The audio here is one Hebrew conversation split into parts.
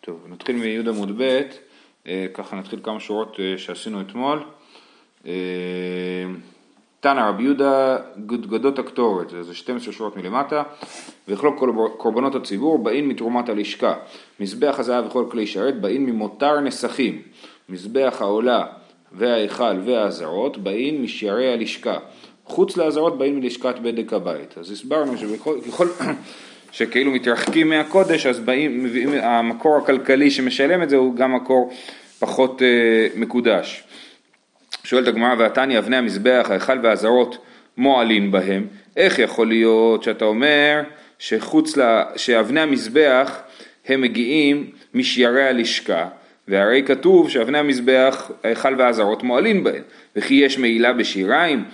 טוב, נתחיל מי' עמוד ב', אה, ככה נתחיל כמה שורות אה, שעשינו אתמול. אה, תנא רבי יהודה גודגדות הקטורת, זה 12 שורות מלמטה, וכלול קורבנות הציבור באים מתרומת הלשכה, מזבח הזהב וכל כלי שרת באים ממותר נסכים, מזבח העולה וההיכל והאזהרות באים משערי הלשכה, חוץ לאזהרות באים מלשכת בדק הבית. אז הסברנו שככל שכאילו מתרחקים מהקודש, אז באים, מביאים, המקור הכלכלי שמשלם את זה הוא גם מקור פחות אה, מקודש. שואלת הגמרא והתניא, אבני המזבח, ההיכל והזרות מועלין בהם, איך יכול להיות שאתה אומר שחוץ ל... שאבני המזבח הם מגיעים משיירי הלשכה, והרי כתוב שאבני המזבח, ההיכל והזרות מועלין בהם, וכי יש מעילה בשיריים,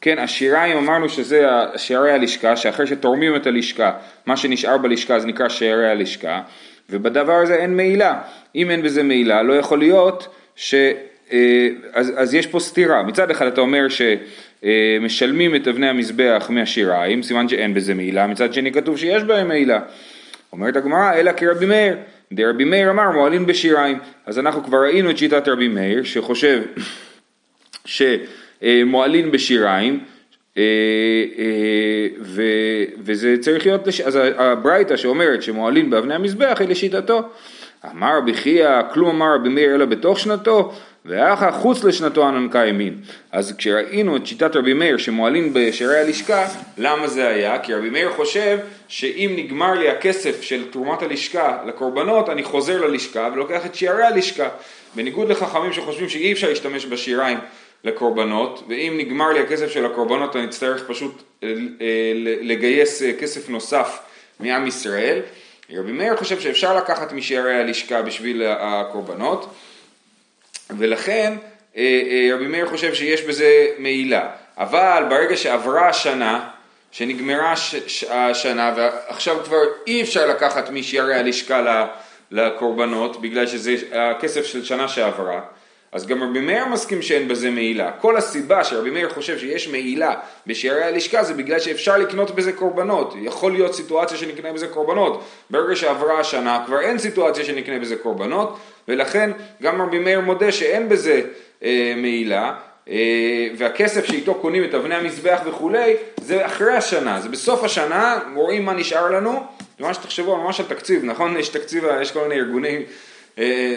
כן, השיריים אמרנו שזה שערי הלשכה, שאחרי שתורמים את הלשכה, מה שנשאר בלשכה זה נקרא שערי הלשכה, ובדבר הזה אין מעילה. אם אין בזה מעילה, לא יכול להיות ש... אה, אז, אז יש פה סתירה. מצד אחד אתה אומר שמשלמים את אבני המזבח מהשיריים, סימן שאין בזה מעילה, מצד שני כתוב שיש בהם מעילה. אומרת הגמרא, אלא כרבי מאיר. דרבי מאיר אמר מועלים בשיריים. אז אנחנו כבר ראינו את שיטת רבי מאיר, שחושב ש... אה, מועלין בשיריים, אה, אה, וזה צריך להיות. אז הברייתא שאומרת שמועלין באבני המזבח היא לשיטתו. אמר רבי חייא, כלום אמר רבי מאיר אלא בתוך שנתו, ואחא חוץ לשנתו אננקה ימין. אז כשראינו את שיטת רבי מאיר שמועלין בשערי הלשכה, למה זה היה? כי רבי מאיר חושב שאם נגמר לי הכסף של תרומת הלשכה לקורבנות, אני חוזר ללשכה ולוקח את שערי הלשכה. בניגוד לחכמים שחושבים שאי אפשר להשתמש בשיריים לקורבנות, ואם נגמר לי הכסף של הקורבנות אני אצטרך פשוט אה, אה, לגייס אה, כסף נוסף מעם ישראל. רבי מאיר חושב שאפשר לקחת משערי הלשכה בשביל הקורבנות, ולכן רבי מאיר חושב שיש בזה מעילה. אבל ברגע שעברה השנה, שנגמרה השנה ועכשיו כבר אי אפשר לקחת משערי הלשכה לקורבנות בגלל שזה הכסף של שנה שעברה, אז גם רבי מאיר מסכים שאין בזה מעילה. כל הסיבה שרבי מאיר חושב שיש מעילה בשערי הלשכה זה בגלל שאפשר לקנות בזה קורבנות. יכול להיות סיטואציה שנקנה בזה קורבנות. ברגע שעברה השנה כבר אין סיטואציה שנקנה בזה קורבנות, ולכן גם רבי מאיר מודה שאין בזה אה, מעילה. אה, והכסף שאיתו קונים את אבני המזבח וכולי, זה אחרי השנה, זה בסוף השנה, רואים מה נשאר לנו, ממש תחשבו ממש על תקציב, נכון? יש תקציב, יש כל מיני ארגונים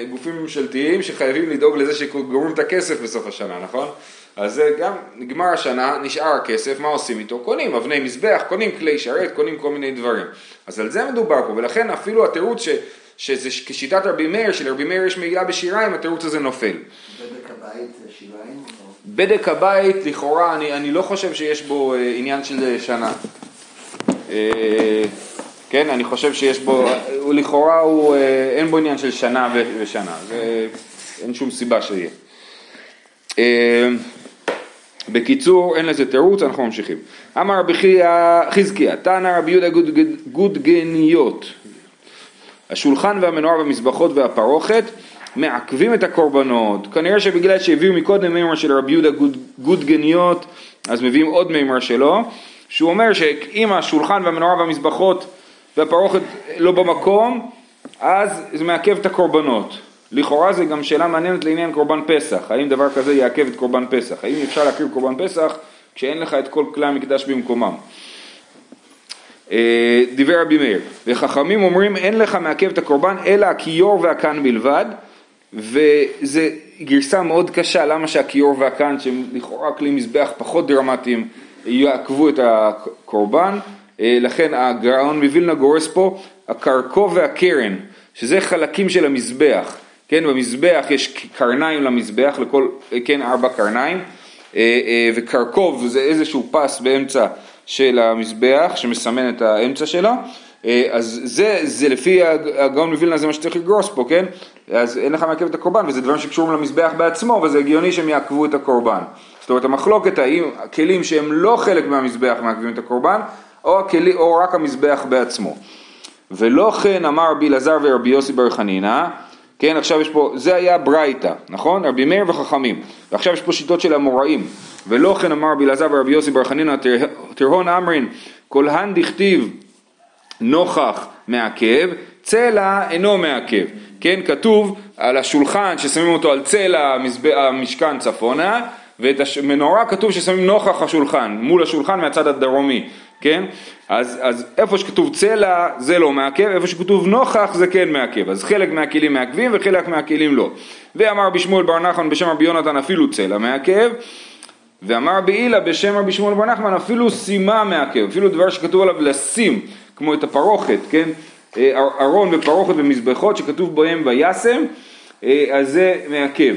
גופים ממשלתיים שחייבים לדאוג לזה שגורמים את הכסף בסוף השנה, נכון? אז זה גם, נגמר השנה, נשאר הכסף, מה עושים איתו? קונים אבני מזבח, קונים כלי שרת, קונים כל מיני דברים. אז על זה מדובר פה, ולכן אפילו התירוץ ש, שזה כשיטת רבי מאיר, שלרבי מאיר יש מעילה בשיריים, התירוץ הזה נופל. בדק הבית זה שיריים? בדק הבית, לכאורה, אני, אני לא חושב שיש בו אה, עניין של שנה. כן, אני חושב שיש בו, הוא לכאורה הוא, אה, אין בו עניין של שנה ושנה, זה, אין שום סיבה שיהיה. אה, בקיצור, אין לזה תירוץ, אנחנו ממשיכים. אמר רבי חזקיה, תנא רבי יהודה גודגניות, השולחן והמנורה והמזבחות והפרוכת מעכבים את הקורבנות. כנראה שבגלל שהביאו מקודם מימר של רבי יהודה גודגניות, אז מביאים עוד מימר שלו, שהוא אומר שאם השולחן והמנורה והמזבחות והפרוכת לא במקום, אז זה מעכב את הקורבנות. לכאורה זה גם שאלה מעניינת לעניין קורבן פסח, האם דבר כזה יעכב את קורבן פסח, האם אפשר להקריב קורבן פסח כשאין לך את כל כלי המקדש במקומם. אה, דיבר רבי מאיר, וחכמים אומרים אין לך מעכב את הקורבן אלא הכיור והקן בלבד, וזה גרסה מאוד קשה, למה שהכיור והקן שהם לכאורה כלי מזבח פחות דרמטיים יעכבו את הקורבן, לכן הגאון מווילנה גורס פה הקרקו והקרן, שזה חלקים של המזבח, כן, במזבח יש קרניים למזבח, לכל, אה, כן, ארבע קרניים, אה, וקרקוב זה איזשהו פס באמצע של המזבח שמסמן את האמצע שלו, אז זה, זה לפי הגאון מווילנה זה מה שצריך לגרוס פה, כן? אז אין לך מעכב את הקורבן, וזה דברים שקשורים למזבח בעצמו, וזה הגיוני שהם יעכבו את הקורבן. זאת אומרת, המחלוקת האם הכלים שהם לא חלק מהמזבח מעכבים את הקורבן, או, הכלי, או רק המזבח בעצמו. ולא כן אמר רבי אלעזר ורבי יוסי בר חנינא, כן, עכשיו יש פה, זה היה ברייתא, נכון? רבי מאיר וחכמים. ועכשיו יש פה שיטות של המוראים. ולא כן אמר רבי אלעזר ורבי יוסי בר חנינא, תרהון אמרין, כל הן דכתיב נוכח מעכב, צלע אינו מעכב, כן, כתוב על השולחן ששמים אותו על צלע המשכן צפונה, ואת המנורה כתוב ששמים נוכח השולחן, מול השולחן מהצד הדרומי, כן? אז, אז איפה שכתוב צלע זה לא מעכב, איפה שכתוב נוכח זה כן מעכב, אז חלק מהכלים מעכבים וחלק מהכלים לא. ואמר בשמואל בר נחמן בשם רבי יונתן אפילו צלע מעכב, ואמר רבי הילה בשם רבי שמואל בר נחמן אפילו סימה מעכב, אפילו דבר שכתוב עליו לשים, כמו את הפרוכת, כן? אה, ארון ופרוכת ומזבחות שכתוב בהם וישם, אה, אז זה מעכב.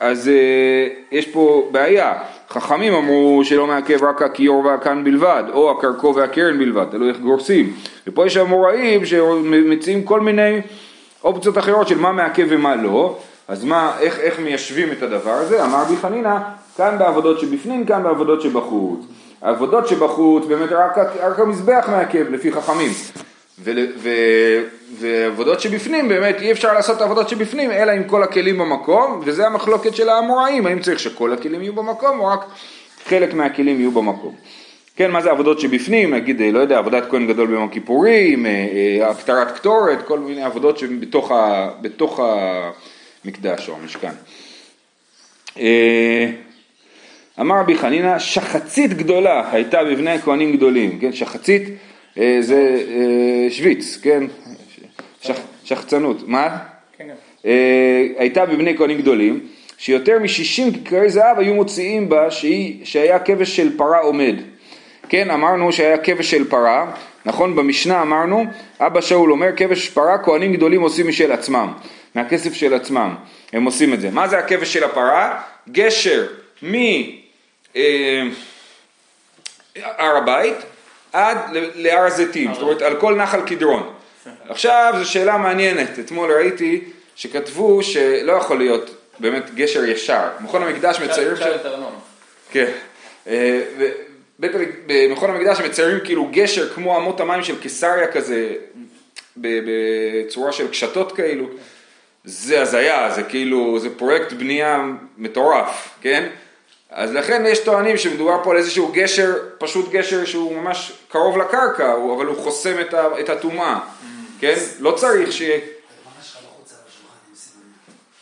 אז אה, יש פה בעיה, חכמים אמרו שלא מעכב רק הכיור והקן בלבד, או הקרקו והקרן בלבד, תלוי איך גורסים. ופה יש אמוראים שמציעים כל מיני אופציות אחרות של מה מעכב ומה לא, אז מה, איך, איך מיישבים את הדבר הזה? אמר רבי חנינא, כאן בעבודות שבפנים, כאן בעבודות שבחוץ. העבודות שבחוץ באמת רק, רק המזבח מעכב לפי חכמים. ועבודות שבפנים באמת אי אפשר לעשות את העבודות שבפנים אלא עם כל הכלים במקום וזה המחלוקת של האמוראים האם צריך שכל הכלים יהיו במקום או רק חלק מהכלים יהיו במקום. כן, מה זה עבודות שבפנים, נגיד, לא יודע, עבודת כהן גדול ביום הכיפורים, הקטרת קטורת, כל מיני עבודות שבתוך ה, בתוך המקדש או המשכן. אה, אמר רבי חנינא, שחצית גדולה הייתה בבני הכהנים גדולים, כן, שחצית אה, זה אה, שוויץ, כן? שח, שחצנות. מה? כן. אה, הייתה בבני כהנים גדולים, שיותר מ-60 כיכרי זהב היו מוציאים בה שהיא, שהיה כבש של פרה עומד. כן, אמרנו שהיה כבש של פרה, נכון? במשנה אמרנו, אבא שאול אומר, כבש פרה כהנים גדולים עושים משל עצמם, מהכסף של עצמם, הם עושים את זה. מה זה הכבש של הפרה? גשר מהר הבית עד להר הזיתים, זאת אומרת על כל נחל קדרון. עכשיו זו שאלה מעניינת, אתמול ראיתי שכתבו שלא יכול להיות באמת גשר ישר, מכון המקדש מציירים שם, כן, אה, במכון המקדש מציירים כאילו גשר כמו אמות המים של קיסריה כזה, בצורה של קשתות כאלו, זה הזיה, זה כאילו, זה פרויקט בנייה מטורף, כן? אז לכן יש טוענים שמדובר פה על איזשהו גשר, פשוט גשר שהוא ממש קרוב לקרקע, אבל הוא חוסם את הטומאה, כן? לא צריך ש...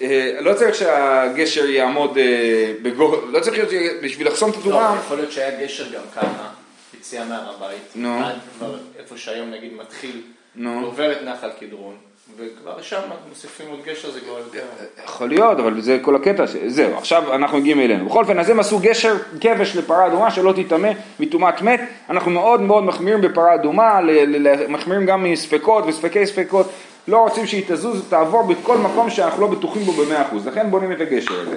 אה, לא צריך שהגשר יעמוד אה, בגובה, לא צריך להיות בשביל לחסום את הטומאה. לא, יכול להיות שהיה גשר גם ככה, יציאה מהר הבית, עד כבר איפה שהיום נגיד מתחיל, ועובר את נחל קדרון. וכבר שם מוסיפים עוד גשר זה כבר יותר... יכול להיות, אבל זה כל הקטע, זהו, עכשיו אנחנו מגיעים אלינו. בכל אופן, אז הם עשו גשר כבש לפרה אדומה שלא תטמא מטומאת מת. אנחנו מאוד מאוד מחמירים בפרה אדומה, מחמירים גם מספקות וספקי ספקות. לא רוצים שהיא תזוז, תעבור בכל מקום שאנחנו לא בטוחים בו במאה אחוז, לכן בונים את הגשר הזה.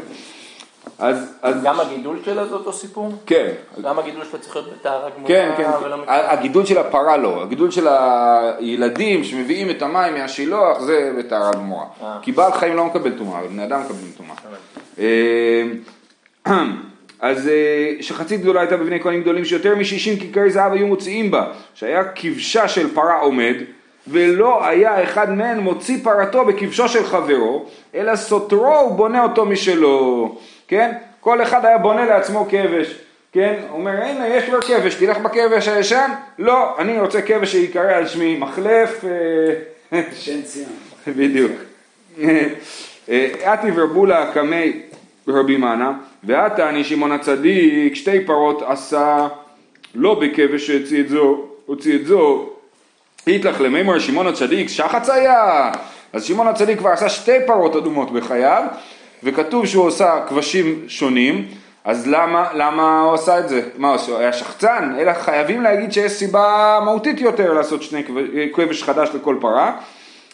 אז, אז... גם הגידול שלה זה אותו סיפור? כן. גם הגידול שלה צריך להיות בטהרה גמורה כן, כן, ולא כן. הגידול של הפרה לא, הגידול של הילדים שמביאים את המים מהשילוח זה בטהרה גמורה. אה. כי בעל חיים לא מקבל טומאה, אבל בני אדם מקבלים טומאה. אה, אז אה, שחצית גדולה הייתה בבני כהנים גדולים שיותר מ-60 כיכרי זהב היו מוציאים בה, שהיה כבשה של פרה עומד, ולא היה אחד מהם מוציא פרתו בכבשו של חברו, אלא סותרו ובונה אותו משלו. כן? כל אחד היה בונה לעצמו כבש, כן? הוא אומר, הנה, יש לו כבש, תלך בכבש הישן? לא, אני רוצה כבש שיקרא על שמי מחלף. אה, שן ציון. בדיוק. אתי ורבולה קמי רבי מנה, ועתה אני שמעון הצדיק, שתי פרות עשה לא בכבש שהוציא את זו, הוציא את זו, היתלך למימר שמעון הצדיק שחץ היה, אז שמעון הצדיק כבר עשה שתי פרות אדומות בחייו, וכתוב שהוא עושה כבשים שונים, אז למה, למה הוא עשה את זה? מה הוא היה שחצן? אלא חייבים להגיד שיש סיבה מהותית יותר לעשות שני כבש חדש לכל פרה.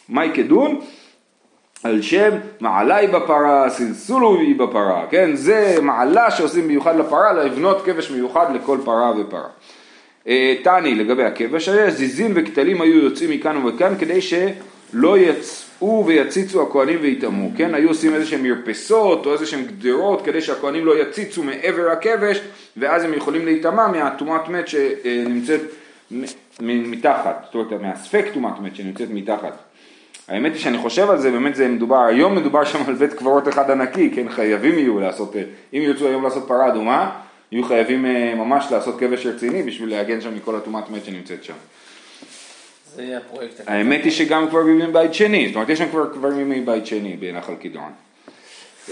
מהי כדון? על שם מעלי בפרה, סלסולו היא בפרה, כן? זה מעלה שעושים מיוחד לפרה, לבנות כבש מיוחד לכל פרה ופרה. אה, תני לגבי הכבש זיזים וכתלים היו יוצאים מכאן וכאן כדי שלא יצ... יצאו ויציצו הכהנים ויטמאו, כן? היו עושים איזה שהם מרפסות או איזה שהם גדרות כדי שהכהנים לא יציצו מעבר הכבש ואז הם יכולים להיטמע מהטומאת מת שנמצאת מתחת, זאת אומרת מהספק טומאת מת שנמצאת מתחת. האמת היא שאני חושב על זה, באמת זה מדובר, היום מדובר שם על בית קברות אחד ענקי, כן? חייבים יהיו לעשות, אם ירצו היום לעשות פרה אדומה, יהיו חייבים אה, ממש לעשות כבש רציני בשביל להגן שם מכל הטומאת מת שנמצאת שם. זה הפרויקט. האמת היא שגם כבר בימי בית שני, זאת אומרת יש שם כבר כבר בימי בית שני בנחל קדרון.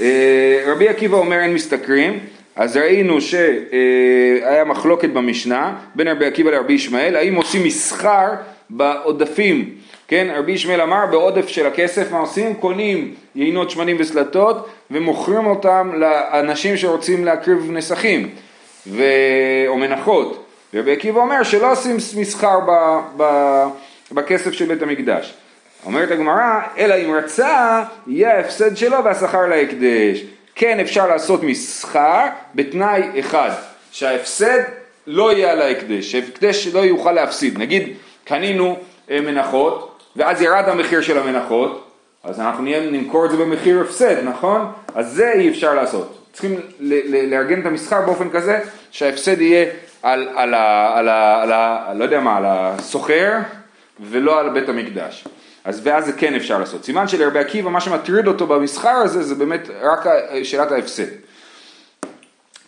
אה, רבי עקיבא אומר אין משתכרים, אז ראינו שהיה מחלוקת במשנה בין רבי עקיבא לרבי ישמעאל, האם עושים מסחר בעודפים, כן, רבי ישמעאל אמר בעודף של הכסף מה עושים? קונים יינות שמנים וסלטות ומוכרים אותם לאנשים שרוצים להקריב נסכים ו... או מנחות, ורבי עקיבא אומר שלא עושים מסחר ב... ב... בכסף של בית המקדש. אומרת הגמרא, אלא אם רצה, יהיה ההפסד שלו והשכר להקדש. כן אפשר לעשות מסחר בתנאי אחד, שההפסד לא יהיה על ההקדש, שההקדש לא יוכל להפסיד. נגיד קנינו אה, מנחות ואז ירד המחיר של המנחות, אז אנחנו נהיה, נמכור את זה במחיר הפסד, נכון? אז זה אי אפשר לעשות. צריכים לארגן את המסחר באופן כזה שההפסד יהיה על, על, על, על ה... לא יודע מה, על הסוחר ולא על בית המקדש. אז ואז זה כן אפשר לעשות. סימן שלרבי עקיבא מה שמטריד אותו במסחר הזה זה באמת רק שאלת ההפסד.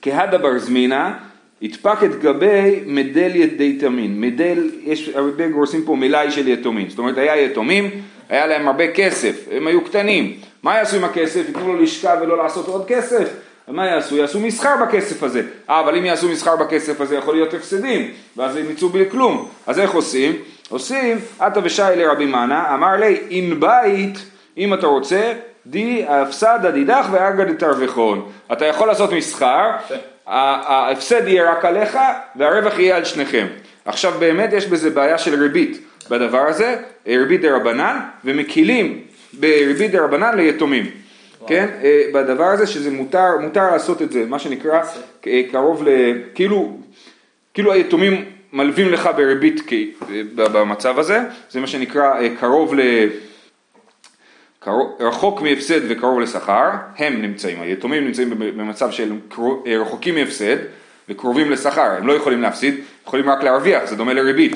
כהדה בר זמינה הדפק את גבי מדל ידי תמין. מדל, יש הרבה גורסים פה מלאי של יתומים. זאת אומרת היה יתומים, היה להם הרבה כסף, הם היו קטנים. מה יעשו עם הכסף? ייתנו לו לשכב ולא לעשות עוד כסף? ומה יעשו? יעשו מסחר בכסף הזה. אה, אבל אם יעשו מסחר בכסף הזה יכול להיות הפסדים, ואז הם יצאו בלי כלום. אז איך עושים? עושים, עתה ושי לרבי מנה, אמר לי, אין בית, אם אתה רוצה, די הפסדה דידך ואגד תרווחון. אתה יכול לעשות מסחר, ההפסד יהיה רק עליך והרווח יהיה על שניכם. עכשיו באמת יש בזה בעיה של ריבית בדבר הזה, ריבית דה רבנן, ומקילים בריבית דה רבנן ליתומים. כן, אה, בדבר הזה שזה מותר, מותר לעשות את זה, מה שנקרא אה, קרוב ל... כאילו, כאילו היתומים מלווים לך בריבית במצב הזה, זה מה שנקרא אה, קרוב ל... רחוק מהפסד וקרוב לשכר, הם נמצאים, היתומים נמצאים במצב של רחוקים מהפסד וקרובים לשכר, הם לא יכולים להפסיד, יכולים רק להרוויח, זה דומה לריבית.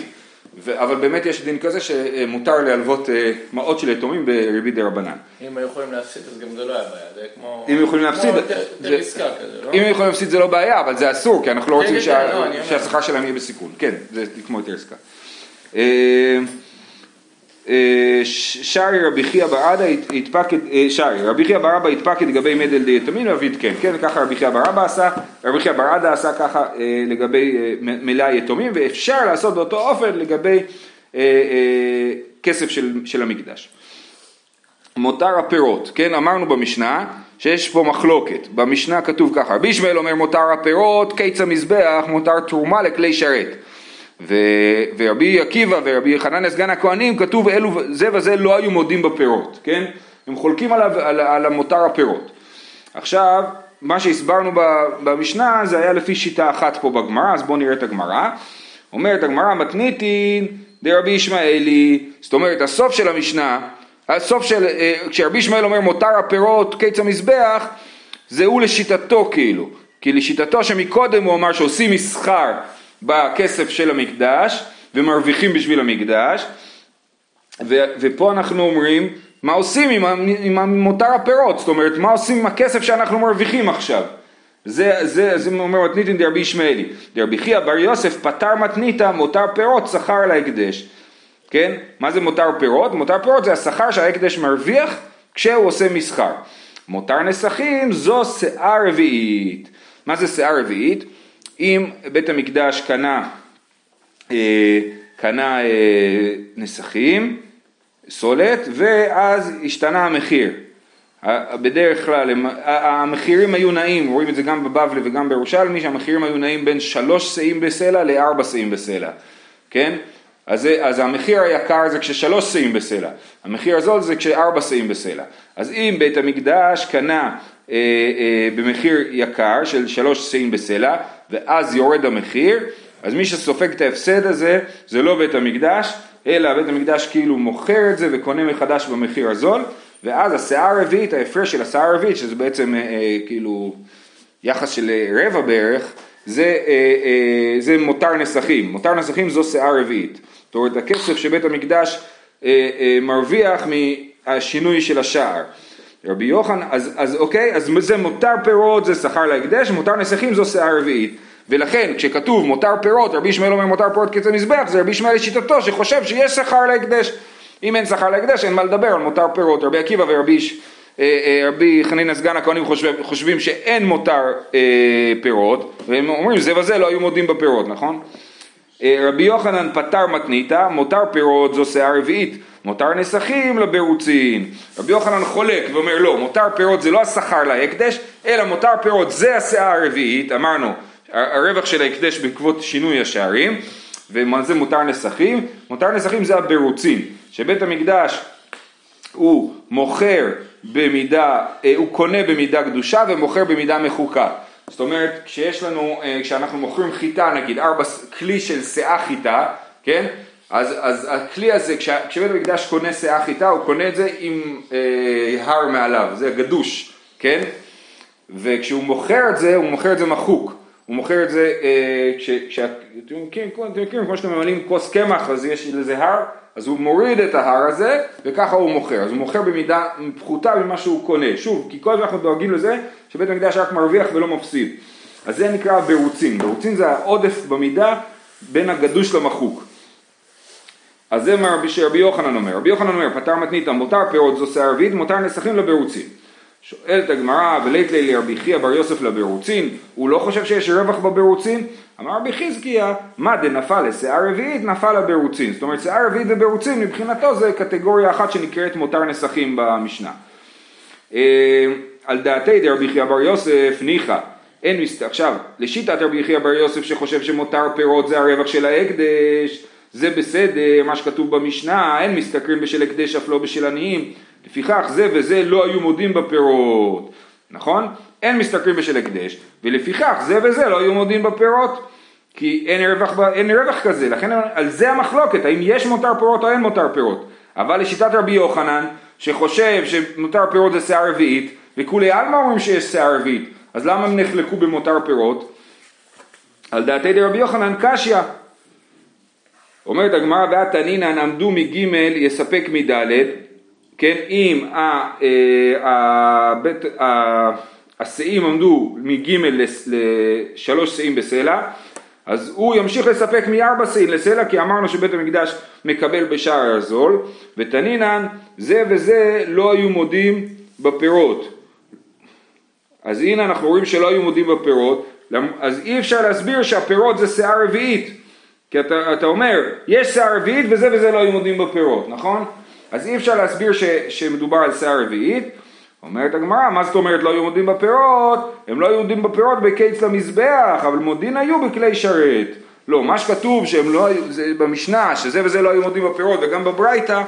ו- אבל באמת יש דין כזה שמותר להלוות אה, מעות של יתומים בריבית דה רבנן. אם היו יכולים להפסיד אז גם זה לא היה בעיה, זה כמו... אם יכולים להפסיד, לא? אם יכולים להפסיד זה לא בעיה, אבל זה אסור, כי אנחנו לא רוצים שהשכר שלהם יהיה בסיכון, כן, זה כמו יותר עסקה. אה, אה, שרי רבי חייא ברבא התפקד, שרי רבי חייא ברבא התפקד לגבי מדל די יתמין ואביד כן, כן, ככה רבי חייא ברבא עשה, רבי חייא ברבא עשה ככה אה, לגבי אה, מלאי יתומים ואפשר לעשות באותו אופן לגבי כסף של, של המקדש. מותר הפירות, כן, אמרנו במשנה שיש פה מחלוקת, במשנה כתוב ככה, רבי ישמעאל אומר מותר הפירות, קיץ המזבח, מותר תרומה לכלי שרת. ו, ורבי עקיבא ורבי חנניה סגן הכהנים כתוב אלו זה וזה לא היו מודים בפירות, כן? הם חולקים עליו, על, על המותר הפירות. עכשיו, מה שהסברנו במשנה זה היה לפי שיטה אחת פה בגמרא, אז בואו נראה את הגמרא. אומרת הגמרא מתניתין דרבי ישמעאלי, זאת אומרת הסוף של המשנה, הסוף של, אה, כשרבי ישמעאל אומר מותר הפירות קיץ המזבח, זה הוא לשיטתו כאילו, כי לשיטתו שמקודם הוא אמר שעושים מסחר בכסף של המקדש ומרוויחים בשביל המקדש. ו, ופה אנחנו אומרים מה עושים עם, עם מותר הפירות, זאת אומרת מה עושים עם הכסף שאנחנו מרוויחים עכשיו? זה, זה, זה אומר מתניתין דרבי ישמעאלי. דרבי חייא בר יוסף פטר מתניתא מותר פירות שכר על ההקדש. כן? מה זה מותר פירות? מותר פירות זה השכר שההקדש מרוויח כשהוא עושה מסחר. מותר נסכים זו שאה רביעית. מה זה שאה רביעית? אם בית המקדש קנה, אה, קנה אה, נסכים, סולת, ואז השתנה המחיר. בדרך כלל המחירים היו נעים, רואים את זה גם בבבלי וגם בירושלמי, שהמחירים היו נעים בין שלוש שאים בסלע לארבע שאים בסלע, כן? אז, אז המחיר היקר זה כששלוש שאים בסלע, המחיר הזול זה כשארבע שאים בסלע. אז אם בית המקדש קנה אה, אה, במחיר יקר של שלוש שאים בסלע, ואז יורד המחיר, אז מי שסופג את ההפסד הזה זה לא בית המקדש, אלא בית המקדש כאילו מוכר את זה וקונה מחדש במחיר הזול, ואז השאה הרביעית, ההפרש של השאה הרביעית, שזה בעצם אה, אה, כאילו יחס של רבע בערך, זה, אה, אה, זה מותר נסכים, מותר נסכים זו שאה רביעית. זאת אומרת הכסף שבית המקדש אה, אה, מרוויח מהשינוי של השער. רבי יוחנן, אז, אז אוקיי, אז זה מותר פירות, זה שכר להקדש, מותר נסכים זו שאה רביעית. ולכן כשכתוב מותר פירות, רבי ישמעאל אומר מותר פירות כיצד מזבח, זה רבי ישמעאל לשיטתו שחושב שיש שכר להקדש. אם אין שכר להקדש אין מה לדבר על מותר פירות. רבי עקיבא ורבי אה, אה, רבי חנינא סגן הכהנים חושב, חושבים שאין מותר אה, פירות, והם אומרים זה וזה לא היו מודים בפירות, נכון? אה, רבי יוחנן פטר מתניתא, מותר פירות זו שאה רביעית, מותר נסכים לבירוצין. רבי יוחנן חולק ואומר לא, מותר פירות זה לא השכר להקדש, אלא מותר פירות זה השאה הרביעית, אמרנו, הרווח של ההקדש בעקבות שינוי השערים, ומה זה מותר נסכים? מותר נסכים זה הבירוצין, שבית המקדש הוא מוכר במידה, אה, הוא קונה במידה קדושה ומוכר במידה מחוקה. זאת אומרת, כשיש לנו, אה, כשאנחנו מוכרים חיטה נגיד, ארבע, כלי של שאה חיטה, כן? אז, אז הכלי הזה, כש, כשבית המקדש קונה שאה חיטה, הוא קונה את זה עם אה, הר מעליו, זה גדוש, כן? וכשהוא מוכר את זה, הוא מוכר את זה מחוק. הוא מוכר את זה, אה, כש, כש, אתם מכירים, כמו שאתם ממלאים כוס קמח, אז יש לזה הר, אז הוא מוריד את ההר הזה, וככה הוא מוכר. אז הוא מוכר במידה פחותה ממה שהוא קונה. שוב, כי כל הזמן אנחנו דואגים לזה שבית המקדש רק מרוויח ולא מפסיד. אז זה נקרא בירוצים. בירוצים זה העודף במידה בין הגדוש למחוק. אז זה מה שרבי יוחנן אומר. רבי יוחנן אומר, פטר מתניתא מותר פירות זו שיער רביעית, מותר נסכים לבירוצים. שואלת הגמרא, ולית לי לרבי חייא בר יוסף לבירוצין, הוא לא חושב שיש רווח בבירוצין? אמר רבי חזקיה, מה דנפל לשיער רביעית נפל לבירוצין. זאת אומרת שיער רביעית ובירוצין מבחינתו זה קטגוריה אחת שנקראת מותר נסכים במשנה. אה, על דעתי דרבי חייא בר יוסף ניחא, אין מסת... עכשיו, לשיטת רבי חייא בר יוסף שחושב שמותר פירות זה הרווח של ההקדש, זה בסדר, מה שכתוב במשנה, אין משתכרים בשל הקדש אף לא בשל עניים, לפיכך זה וזה לא היו מודים בפירות, נכון? אין משתכרים בשל הקדש, ולפיכך זה וזה לא היו מודים בפירות, כי אין רווח, אין רווח כזה, לכן על זה המחלוקת, האם יש מותר פירות או אין מותר פירות. אבל לשיטת רבי יוחנן, שחושב שמותר פירות זה שיער רביעית, וכולי עלמא אומרים שיש שיער רביעית, אז למה הם נחלקו במותר פירות? על דעתי דרבי יוחנן קשיא. אומרת הגמרא והתנינן עמדו מג' יספק מד' כן, אם אה, השאים עמדו מג' לשלוש שאים בסלע, אז הוא ימשיך לספק מארבע שאים לסלע, כי אמרנו שבית המקדש מקבל בשער הזול, ותנינן זה וזה לא היו מודים בפירות. אז הנה אנחנו רואים שלא היו מודים בפירות, אז אי אפשר להסביר שהפירות זה שיער רביעית, כי אתה, אתה אומר, יש שיער רביעית וזה וזה לא היו מודים בפירות, נכון? אז אי אפשר להסביר ש, שמדובר על שיער רביעית. אומרת הגמרא, מה זאת אומרת לא היו מודים בפירות? הם לא היו מודים בפירות בקיץ למזבח, אבל מודין היו בכלי שרת. לא, מה שכתוב שהם לא היו, זה במשנה, שזה וזה לא היו מודים בפירות, וגם בברייתא,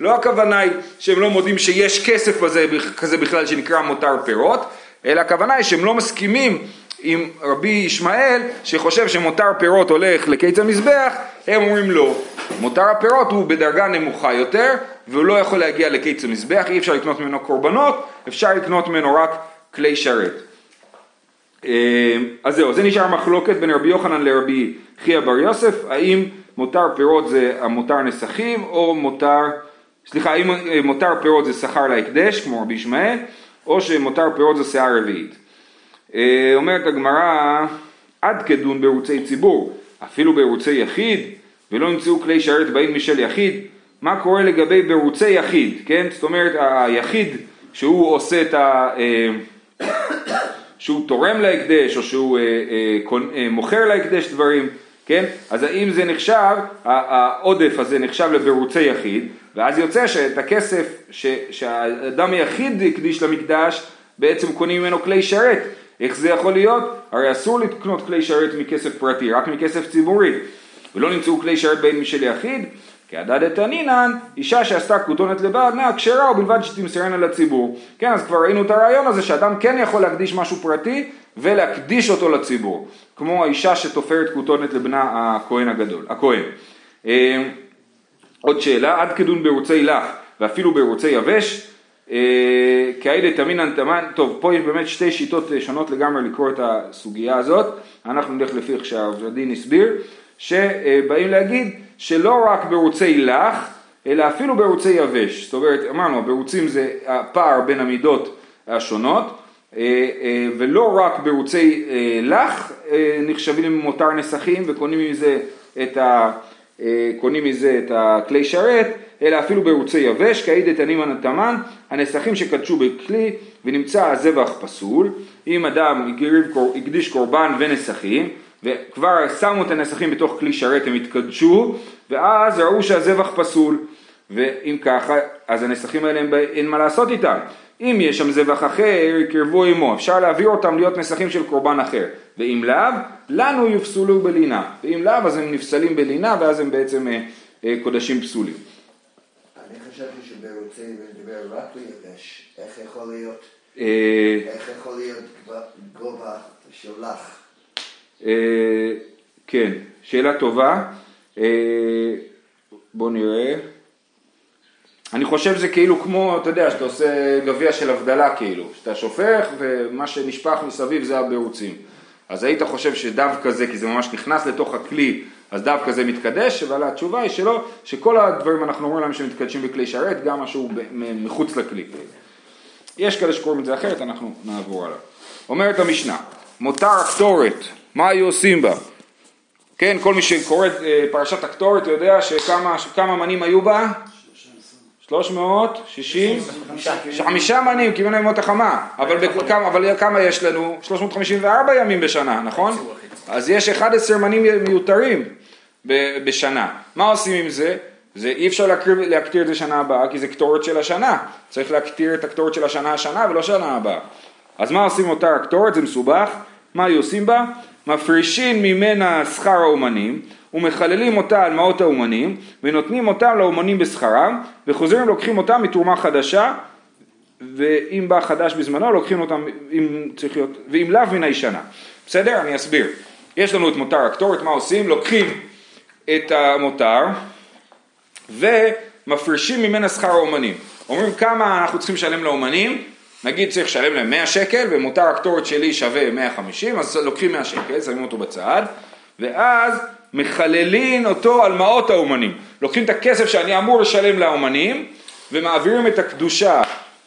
לא הכוונה היא שהם לא מודים שיש כסף בזה, כזה בכלל שנקרא מותר פירות, אלא הכוונה היא שהם לא מסכימים עם רבי ישמעאל שחושב שמותר פירות הולך לקיץ המזבח, הם אומרים לא. מותר הפירות הוא בדרגה נמוכה יותר והוא לא יכול להגיע לקיץ המזבח, אי אפשר לקנות ממנו קורבנות, אפשר לקנות ממנו רק כלי שרת. אה, אז זהו, זה נשאר מחלוקת בין רבי יוחנן לרבי חייא בר יוסף, האם מותר פירות זה המותר נסכים או מותר, סליחה, האם מותר פירות זה שכר להקדש כמו רבי ישמעאל או שמותר פירות זה שיער רביעית. אה, אומרת הגמרא, עד כדון בערוצי ציבור, אפילו בערוצי יחיד, ולא נמצאו כלי שרת באים משל יחיד, מה קורה לגבי בערוצי יחיד, כן? זאת אומרת, היחיד שהוא עושה את ה... אה, שהוא תורם להקדש, או שהוא אה, מוכר להקדש דברים, כן? אז האם זה נחשב, העודף הזה נחשב לבערוצי יחיד, ואז יוצא שאת הכסף שהאדם היחיד הקדיש למקדש, בעצם קונים ממנו כלי שרת. איך זה יכול להיות? הרי אסור לקנות כלי שרת מכסף פרטי, רק מכסף ציבורי. ולא נמצאו כלי שרת בין משל יחיד, כהדד תנינן, אישה שעשתה כותונת לבעל נאה כשרה ובלבד שתמסרנה לציבור. כן, אז כבר ראינו את הרעיון הזה שאדם כן יכול להקדיש משהו פרטי ולהקדיש אותו לציבור. כמו האישה שתופרת כותונת לבנה הכהן הגדול, הכהן. אה, עוד שאלה, עד כדון בערוצי לך ואפילו בערוצי יבש, אה, כאידה תמינן תמן, טוב, פה יש באמת שתי שיטות אה, שונות לגמרי לקרוא את הסוגיה הזאת, אנחנו נלך לפי איך שהדין הסביר, שבאים להגיד שלא רק בערוצי לך, אלא אפילו בערוצי יבש, זאת אומרת, אמרנו, בערוצים זה הפער בין המידות השונות, ולא רק בערוצי לח נחשבים למותר נסכים וקונים מזה את ה... קונים מזה את הכלי שרת, אלא אפילו בערוצי יבש, כעיד את הנימן התמן, הנסכים שקדשו בכלי ונמצא הזבח פסול, אם אדם הקדיש קורבן ונסכים, וכבר שמו את הנסכים בתוך כלי שרת, הם התקדשו, ואז ראו שהזבח פסול, ואם ככה, אז הנסכים האלה אין מה לעשות איתם. אם יש שם זבח אחר, יקרבו עמו, אפשר להעביר אותם להיות נסכים של קורבן אחר, ואם לאו, לנו יפסולו בלינה, ואם לאו אז הם נפסלים בלינה ואז הם בעצם אה, אה, קודשים פסולים. אני חשבתי שברוצה לדבר רק ליבש, איך יכול להיות, אה, איך יכול להיות גובה של לך? כן, שאלה טובה, בואו נראה. אני חושב שזה כאילו כמו, אתה יודע, שאתה עושה גביע של הבדלה כאילו, שאתה שופך ומה שנשפך מסביב זה הבירוצים. אז היית חושב שדווקא זה, כי זה ממש נכנס לתוך הכלי, אז דווקא זה מתקדש, אבל התשובה היא שלא, שכל הדברים אנחנו אומרים להם שמתקדשים בכלי שרת, גם משהו מחוץ לכלי. יש כאלה שקוראים את זה אחרת, אנחנו נעבור עליו. אומרת המשנה, מותר הקטורת, מה היו עושים בה? כן, כל מי שקורא אה, פרשת הקטורת יודע שכמה מנים היו בה? 360, חמישה מנים, כיוון ימות החמה, אבל, בכמה, אבל כמה יש לנו? 354 ימים בשנה, נכון? אז יש 11 מנים מיותרים בשנה. מה עושים עם זה? זה אי אפשר להקטיר את זה שנה הבאה, כי זה קטורת של השנה. צריך להקטיר את הקטורת של השנה השנה ולא שנה הבאה. אז מה עושים אותה הקטורת? זה מסובך. מה היו עושים בה? מפרישים ממנה שכר האומנים. ומחללים אותה על מעות האומנים ונותנים אותם לאומנים בשכרם וחוזרים לוקחים אותם מתרומה חדשה ואם בא חדש בזמנו לוקחים אותם אם צריך להיות ואם לאו מן הישנה בסדר? אני אסביר יש לנו את מותר הקטורת מה עושים? לוקחים את המותר ומפרישים ממנה שכר האומנים אומרים כמה אנחנו צריכים לשלם לאומנים נגיד צריך לשלם להם 100 שקל ומותר הקטורת שלי שווה 150 אז לוקחים 100 שקל שמים אותו בצד ואז מחללין אותו על מעות האומנים. לוקחים את הכסף שאני אמור לשלם לאומנים ומעבירים את הקדושה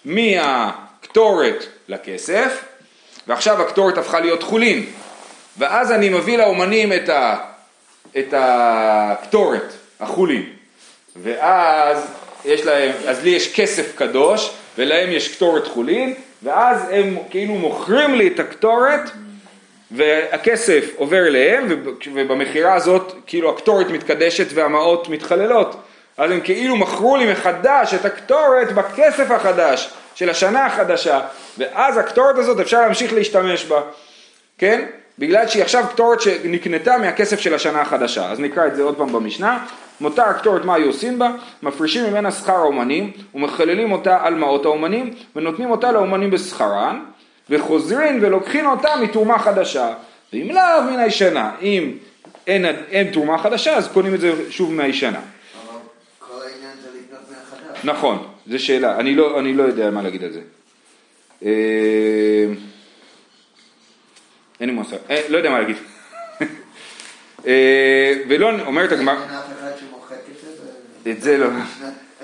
מהקטורת לכסף ועכשיו הקטורת הפכה להיות חולין ואז אני מביא לאומנים את, ה, את הקטורת, החולין ואז יש להם, אז לי יש כסף קדוש ולהם יש קטורת חולין ואז הם כאילו מוכרים לי את הקטורת והכסף עובר אליהם ובמכירה הזאת כאילו הקטורת מתקדשת והמעות מתחללות. אז הם כאילו מכרו לי מחדש את הקטורת בכסף החדש של השנה החדשה ואז הקטורת הזאת אפשר להמשיך להשתמש בה כן? בגלל שהיא עכשיו קטורת שנקנתה מהכסף של השנה החדשה. אז נקרא את זה עוד פעם במשנה מותר הקטורת מה היו עושים בה? מפרישים ממנה שכר האומנים ומחללים אותה על מעות האומנים ונותנים אותה לאומנים בשכרן וחוזרים ולוקחים אותה מתרומה חדשה, ואם לאו מן הישנה, אם אין, אין תרומה חדשה אז קונים את זה שוב מהישנה. נכון, זו שאלה, אני לא, אני לא יודע מה להגיד על זה. אה, אין לי מושג, אה, לא יודע מה להגיד. אה, ולא, אומרת הגמרא... את זה לא.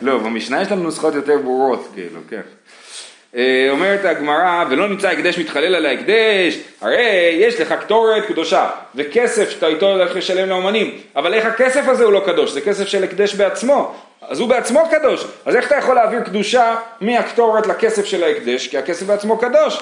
לא, במשנה יש לנו נוסחות יותר ברורות, כאילו, כן. אה, אומרת הגמרא, ולא נמצא הקדש מתחלל על ההקדש, הרי יש לך קטורת קדושה וכסף שאתה איתו הולך לשלם לאומנים, אבל איך הכסף הזה הוא לא קדוש? זה כסף של הקדש בעצמו, אז הוא בעצמו קדוש, אז איך אתה יכול להעביר קדושה מהקטורת לכסף של ההקדש, כי הכסף בעצמו קדוש?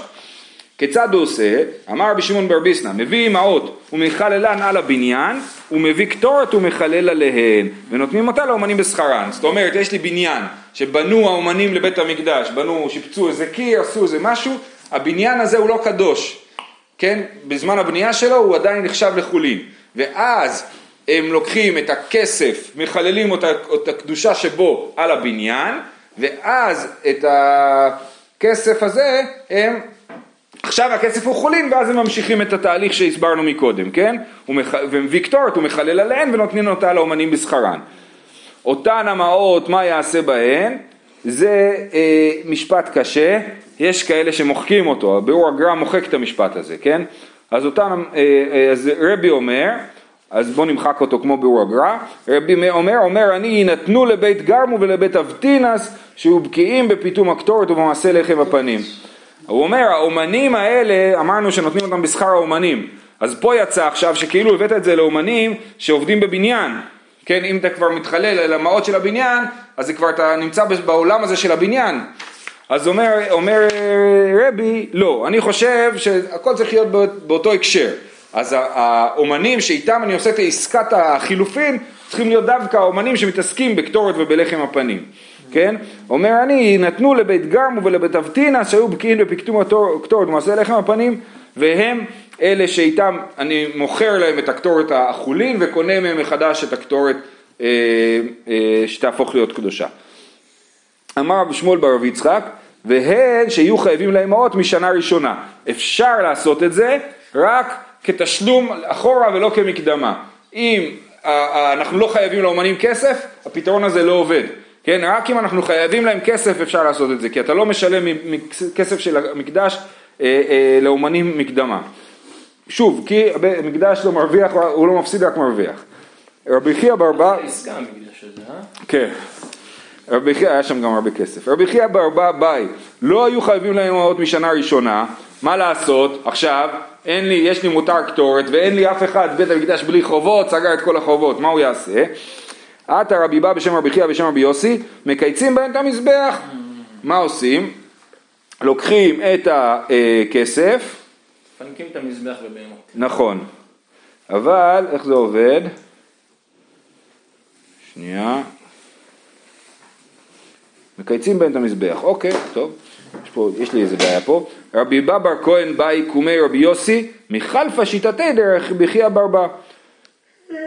כיצד הוא עושה? אמר רבי שמעון בר ביסנא, מביא אמהות ומחללן על הבניין, ומביא קטורת ומחלל עליהן, ונותנים אותה לאומנים בשכרן. זאת אומרת, יש לי בניין שבנו האומנים לבית המקדש, בנו, שיפצו איזה קיר, עשו איזה משהו, הבניין הזה הוא לא קדוש, כן? בזמן הבנייה שלו הוא עדיין נחשב לחולין. ואז הם לוקחים את הכסף, מחללים אותה, את הקדושה שבו על הבניין, ואז את הכסף הזה הם עכשיו הכסף הוא חולין ואז הם ממשיכים את התהליך שהסברנו מקודם, כן? ומביא קטורת, הוא מחלל עליהן ונותנים אותה לאומנים בשכרן. אותן המעות, מה יעשה בהן? זה אה, משפט קשה, יש כאלה שמוחקים אותו, הביאור הגר"א מוחק את המשפט הזה, כן? אז אותן, אה, אה, אז רבי אומר, אז בואו נמחק אותו כמו ביאור הגר"א, רבי אומר, אומר אני יינתנו לבית גרמו ולבית אבטינס שהוא בקיאים בפיתום הקטורת ובמעשה לחם הפנים. הוא אומר, האומנים האלה, אמרנו שנותנים אותם בשכר האומנים. אז פה יצא עכשיו שכאילו הבאת את זה לאומנים שעובדים בבניין. כן, אם אתה כבר מתחלל על המעות של הבניין, אז זה כבר אתה נמצא בעולם הזה של הבניין. אז אומר, אומר רבי, לא, אני חושב שהכל צריך להיות באותו הקשר. אז האומנים שאיתם אני עושה את עסקת החילופין, צריכים להיות דווקא האומנים שמתעסקים בקטורת ובלחם הפנים. כן? אומר אני, נתנו לבית גרמו ולבית אבטינס שהיו בקיאים בפקטום הקטורת ומעשה לחם הפנים, והם אלה שאיתם אני מוכר להם את הקטורת החולין וקונה מהם מחדש את הקטורת אה, אה, שתהפוך להיות קדושה. אמר רבי שמואל בר רבי יצחק, והן שיהיו חייבים לאמהות משנה ראשונה. אפשר לעשות את זה רק כתשלום אחורה ולא כמקדמה. אם אנחנו לא חייבים לאומנים כסף, הפתרון הזה לא עובד. כן, רק אם אנחנו חייבים להם כסף אפשר לעשות את זה, כי אתה לא משלם מכסף של המקדש אה, אה, לאומנים מקדמה. שוב, כי מקדש לא מרוויח, הוא לא מפסיד רק מרוויח. רבי חייא ברבא... אה? כן. רבי חייא היה שם גם הרבה כסף. רבי חייא ברבא ביי, לא היו חייבים להם אמהות משנה ראשונה, מה לעשות? עכשיו, אין לי, יש לי מותר קטורת ואין לי אף אחד בית המקדש בלי חובות, סגר את כל החובות, מה הוא יעשה? עתה רבי בא בשם רבי חייא בשם רבי יוסי, מקייצים בהם את המזבח. מה עושים? לוקחים את הכסף. מפנקים את המזבח בבהמות. נכון. אבל איך זה עובד? שנייה. מקייצים בהם את המזבח. אוקיי, טוב. יש, פה, יש לי איזה בעיה פה. רבי בא בר כהן באי קומי רבי יוסי, מחלפה שיטתי דרך בחייא ברבא.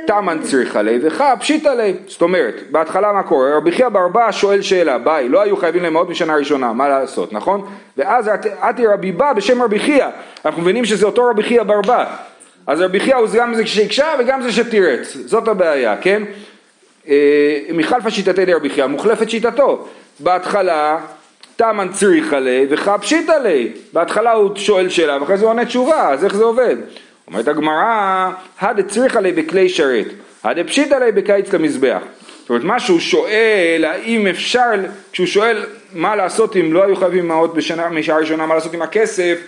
תמן צריכה ליה וחא פשיטא ליה. זאת אומרת, בהתחלה מה קורה? רבי חייא ברבא שואל שאלה, ביי, לא היו חייבים להם עוד משנה ראשונה, מה לעשות, נכון? ואז עתי רבי בא בשם רבי חייא, אנחנו מבינים שזה אותו רבי חייא ברבא. אז רבי חייא הוא גם זה שהקשה וגם זה שתירץ, זאת הבעיה, כן? אה, מחלפה שיטתי לרבי חייא, מוחלפת שיטתו. בהתחלה תמן צריכה ליה וחא פשיטא ליה. בהתחלה הוא שואל שאלה ואחרי זה הוא עונה תשובה, אז איך זה עובד? אומרת הגמרא, הדה צריכה לי בכלי שרת, הדה פשיטא לי בקיץ למזבח. זאת אומרת, מה שהוא שואל, האם אפשר, כשהוא שואל מה לעשות אם לא היו חייבים מעות בשנה, משעה ראשונה, מה לעשות עם הכסף,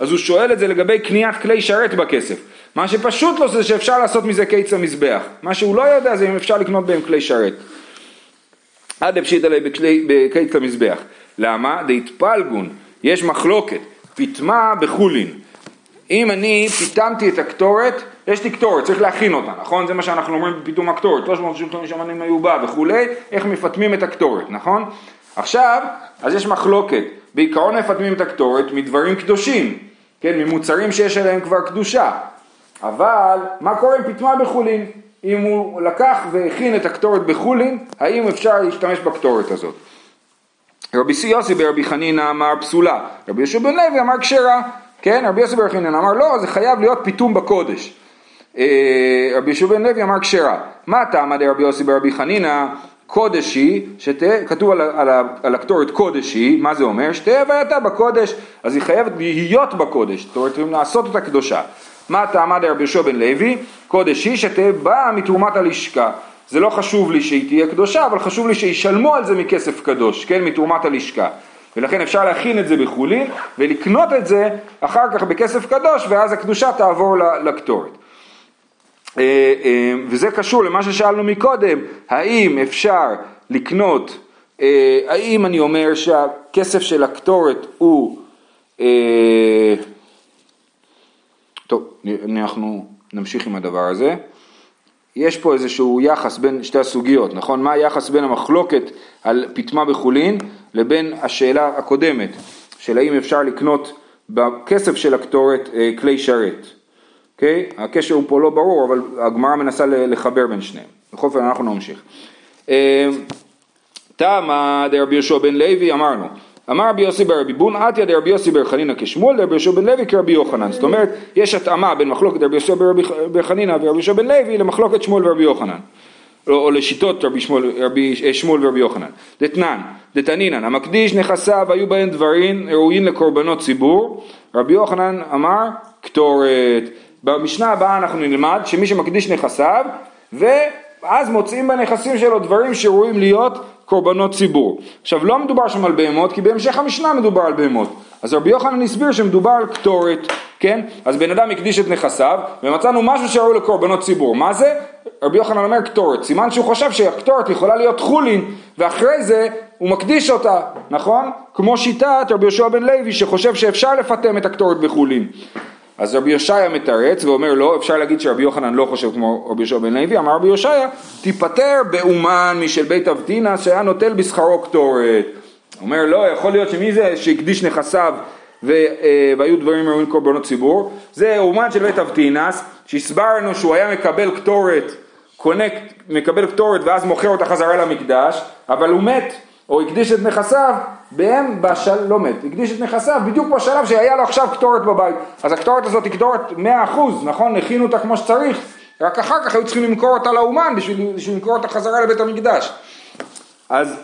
אז הוא שואל את זה לגבי קניית כלי שרת בכסף. מה שפשוט לא זה שאפשר לעשות מזה קיץ למזבח. מה שהוא לא יודע זה אם אפשר לקנות בהם כלי שרת. עד פשיטא לי בקיץ למזבח. למה? דהתפלגון, יש מחלוקת, פיטמה בחולין. אם אני פיתמתי את הקטורת, יש לי קטורת, צריך להכין אותה, נכון? זה מה שאנחנו אומרים בפיתום הקטורת, 365 אמנים מיובא וכולי, איך מפטמים את הקטורת, נכון? עכשיו, אז יש מחלוקת, בעיקרון מפטמים את הקטורת מדברים קדושים, כן, ממוצרים שיש עליהם כבר קדושה, אבל מה קורה עם פיתמה בחולין? אם הוא לקח והכין את הקטורת בחולין, האם אפשר להשתמש בקטורת הזאת? רבי יוסי ברבי חנינא אמר פסולה, רבי יהושע בן לוי אמר כשרה, כן, רבי יוסי בר חינן אמר לא, זה חייב להיות פיתום בקודש. אה, רבי ישוב בן לוי אמר כשרה. מה טעמא דרבי יוסי ברבי חנינא קודש היא, כתוב על, על, על הקטורת קודש היא, מה זה אומר? שתהיה הווייתה בקודש, אז היא חייבת להיות בקודש, זאת אומרת, לעשות אותה קדושה. מה טעמא דרבי יהושע בן לוי? קודש היא שתהיה באה מתרומת הלשכה. זה לא חשוב לי שהיא תהיה קדושה, אבל חשוב לי שישלמו על זה מכסף קדוש, כן, מתרומת הלשכה. ולכן אפשר להכין את זה בחולין ולקנות את זה אחר כך בכסף קדוש ואז הקדושה תעבור לקטורת. אה, אה, וזה קשור למה ששאלנו מקודם, האם אפשר לקנות, אה, האם אני אומר שהכסף של הקטורת הוא, טוב, אנחנו נמשיך עם הדבר הזה. יש פה איזשהו יחס בין שתי הסוגיות, נכון? מה היחס בין המחלוקת על פיטמה בחולין לבין השאלה הקודמת, של האם אפשר לקנות בכסף של הקטורת אה, כלי שרת. אוקיי? Okay? הקשר הוא פה לא ברור, אבל הגמרא מנסה לחבר בין שניהם. בכל אופן אנחנו נמשיך. אה, תמה דרבי יהושע בן לוי אמרנו אמר רבי יוסי ברבי בון עטיה דרבי יוסי בר חנינא כשמואל דרבי יהושע בן לוי כרבי יוחנן. זאת אומרת יש התאמה בין מחלוקת רבי יוסי בר חנינא ורבי יהושע בן לוי למחלוקת שמואל ורבי יוחנן. או, או לשיטות רבי שמואל, רבי אה, שמואל ורבי יוחנן. דתנן דתנינן המקדיש נכסיו היו בהם דברים ראויים לקורבנות ציבור. רבי יוחנן אמר קטורת. במשנה הבאה אנחנו נלמד שמי שמקדיש נכסיו ואז מוצאים בנכסים שלו דברים שראויים להיות קורבנות ציבור. עכשיו לא מדובר שם על בהמות כי בהמשך המשנה מדובר על בהמות אז רבי יוחנן הסביר שמדובר על קטורת, כן? אז בן אדם הקדיש את נכסיו, ומצאנו משהו שראוי לקורבנות ציבור. מה זה? רבי יוחנן אומר קטורת. סימן שהוא חושב שהקטורת יכולה להיות חולין, ואחרי זה הוא מקדיש אותה, נכון? כמו שיטת רבי יהושע בן לוי שחושב שאפשר לפטם את הקטורת בחולין. אז רבי יושעיה מתרץ ואומר לא, אפשר להגיד שרבי יוחנן לא חושב כמו רבי יהושע בן לוי, אמר רבי יושעיה, תיפטר באומן משל בית אבטינס שהיה נוטל בשכרו קטורת. אומר לא, יכול להיות שמי זה שהקדיש נכסיו ו, אה, והיו דברים ראויים קורבנות ציבור, זה אומן של בית אבטינס, שהסברנו שהוא היה מקבל קטורת, קונה, מקבל קטורת ואז מוכר אותה חזרה למקדש, אבל הוא מת, או הקדיש את נכסיו, בהם בשל... לא מת, הקדיש את נכסיו בדיוק בשלב שהיה לו עכשיו קטורת בבית. אז הקטורת הזאת היא קטורת 100%, נכון? הכינו אותה כמו שצריך, רק אחר כך היו צריכים למכור אותה לאומן בשביל, בשביל למכור אותה חזרה לבית המקדש. אז,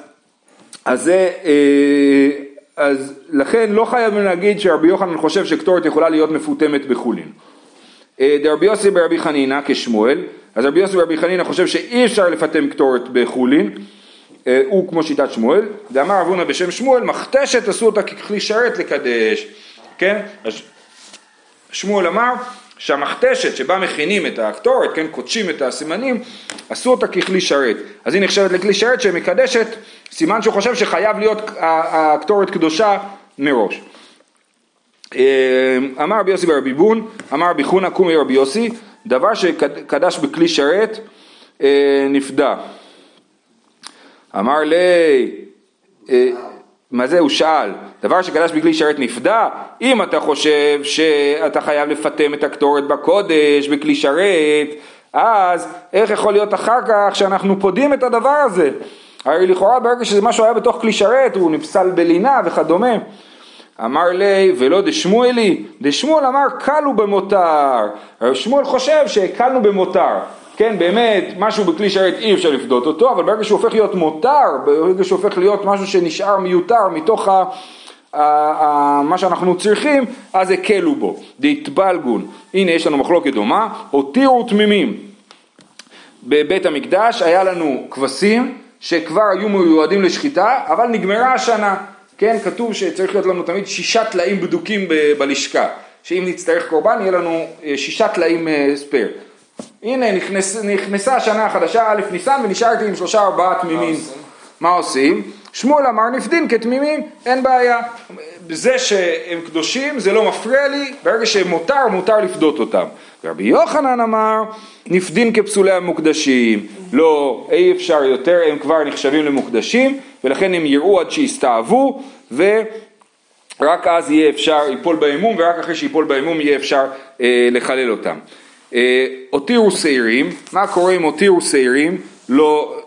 אז זה... אה, אז לכן לא חייבים להגיד שרבי יוחנן חושב שקטורת יכולה להיות מפותמת בחולין. אה, דרבי יוסי ברבי חנינא כשמואל, אז רבי יוסי ברבי חנינא חושב שאי אפשר לפטם קטורת בחולין, הוא כמו שיטת שמואל, ואמר אבונה בשם שמואל, מכתשת עשו אותה ככלי שרת לקדש, כן? שמואל אמר שהמכתשת שבה מכינים את הקטורת, כן, קודשים את הסימנים, עשו אותה ככלי שרת. אז היא נחשבת לכלי שרת שמקדשת, סימן שהוא חושב שחייב להיות הקטורת קדושה מראש. אה, אמר רבי יוסי ברבי בון, אמר רבי חונא קומי רבי יוסי, דבר שקדש בכלי שרת אה, נפדה. אמר לי, אה, מה זה הוא שאל, דבר שקדש בכלי שרת נפדה, אם אתה חושב שאתה חייב לפטם את הקטורת בקודש, בכלי שרת, אז איך יכול להיות אחר כך שאנחנו פודים את הדבר הזה? הרי לכאורה ברגע שזה משהו היה בתוך כלי שרת, הוא נפסל בלינה וכדומה. אמר לי, ולא דשמואלי, דשמואל אמר קלו במותר. שמואל חושב שהקלנו במותר. כן, באמת, משהו בכלי שרת אי אפשר לפדות אותו, אבל ברגע שהוא הופך להיות מותר, ברגע שהוא הופך להיות משהו שנשאר מיותר מתוך ה... מה שאנחנו צריכים, אז הקלו בו. דהתבלגון, הנה יש לנו מחלוקת דומה, הותירו תמימים. בבית המקדש היה לנו כבשים שכבר היו מיועדים לשחיטה, אבל נגמרה השנה. כן, כתוב שצריך להיות לנו תמיד שישה טלאים בדוקים ב- בלשכה, שאם נצטרך קורבן יהיה לנו אה, שישה טלאים ספייר. הנה נכנס, נכנסה השנה החדשה א' ניסן ונשארתי עם שלושה ארבעה תמימים. מה עושים? שמואל אמר נפדין כתמימים, אין בעיה. זה שהם קדושים זה לא מפריע לי, ברגע שהם מותר, לפדות אותם. רבי יוחנן אמר נפדין כפסולי המוקדשים, לא, אי אפשר יותר, הם כבר נחשבים למוקדשים ולכן הם יראו עד שיסתאבו ורק אז יהיה אפשר, ייפול באמום ורק אחרי שיפול באמום יהיה אפשר אה, לחלל אותם. אה, הותירו שעירים, מה קורה אם הותירו שעירים, לא,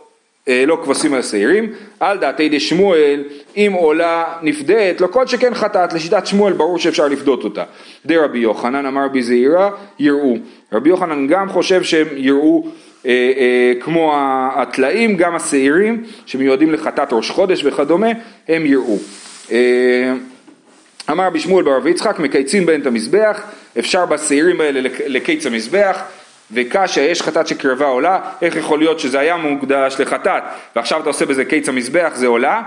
אה, לא כבשים על שעירים, על דעתי דשמואל, אם עולה נפדית, לא כל שכן חטאת, לשיטת שמואל ברור שאפשר לפדות אותה. די רבי יוחנן אמר בזעירה, יראו. רבי יוחנן גם חושב שהם יראו אה, אה, כמו הטלאים, גם השעירים שמיועדים לחטאת ראש חודש וכדומה, הם יראו. אה, אמר רבי שמואל ברבי יצחק, מקייצים בהן את המזבח, אפשר בשעירים האלה לקיץ המזבח, וקשיא יש חטאת שקרבה עולה, איך יכול להיות שזה היה מוקדש לחטאת ועכשיו אתה עושה בזה קיץ המזבח זה עולה?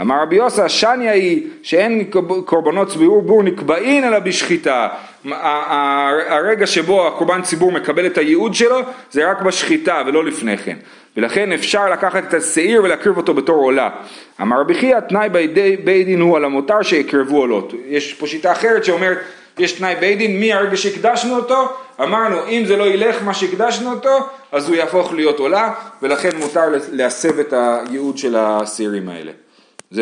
אמר רבי יוסי, השניה היא שאין קורבנות ציבור בור נקבעין אלא בשחיטה. הרגע שבו הקורבן ציבור מקבל את הייעוד שלו זה רק בשחיטה ולא לפני כן. ולכן אפשר לקחת את השעיר ולהקריב אותו בתור עולה. אמר רבי חייא, תנאי בית דין הוא על המותר שיקרבו עולות. יש פה שיטה אחרת שאומרת, יש תנאי בית דין, מהרגע שהקדשנו אותו, אמרנו אם זה לא ילך מה שהקדשנו אותו, אז הוא יהפוך להיות עולה, ולכן מותר להסב את הייעוד של השעירים האלה.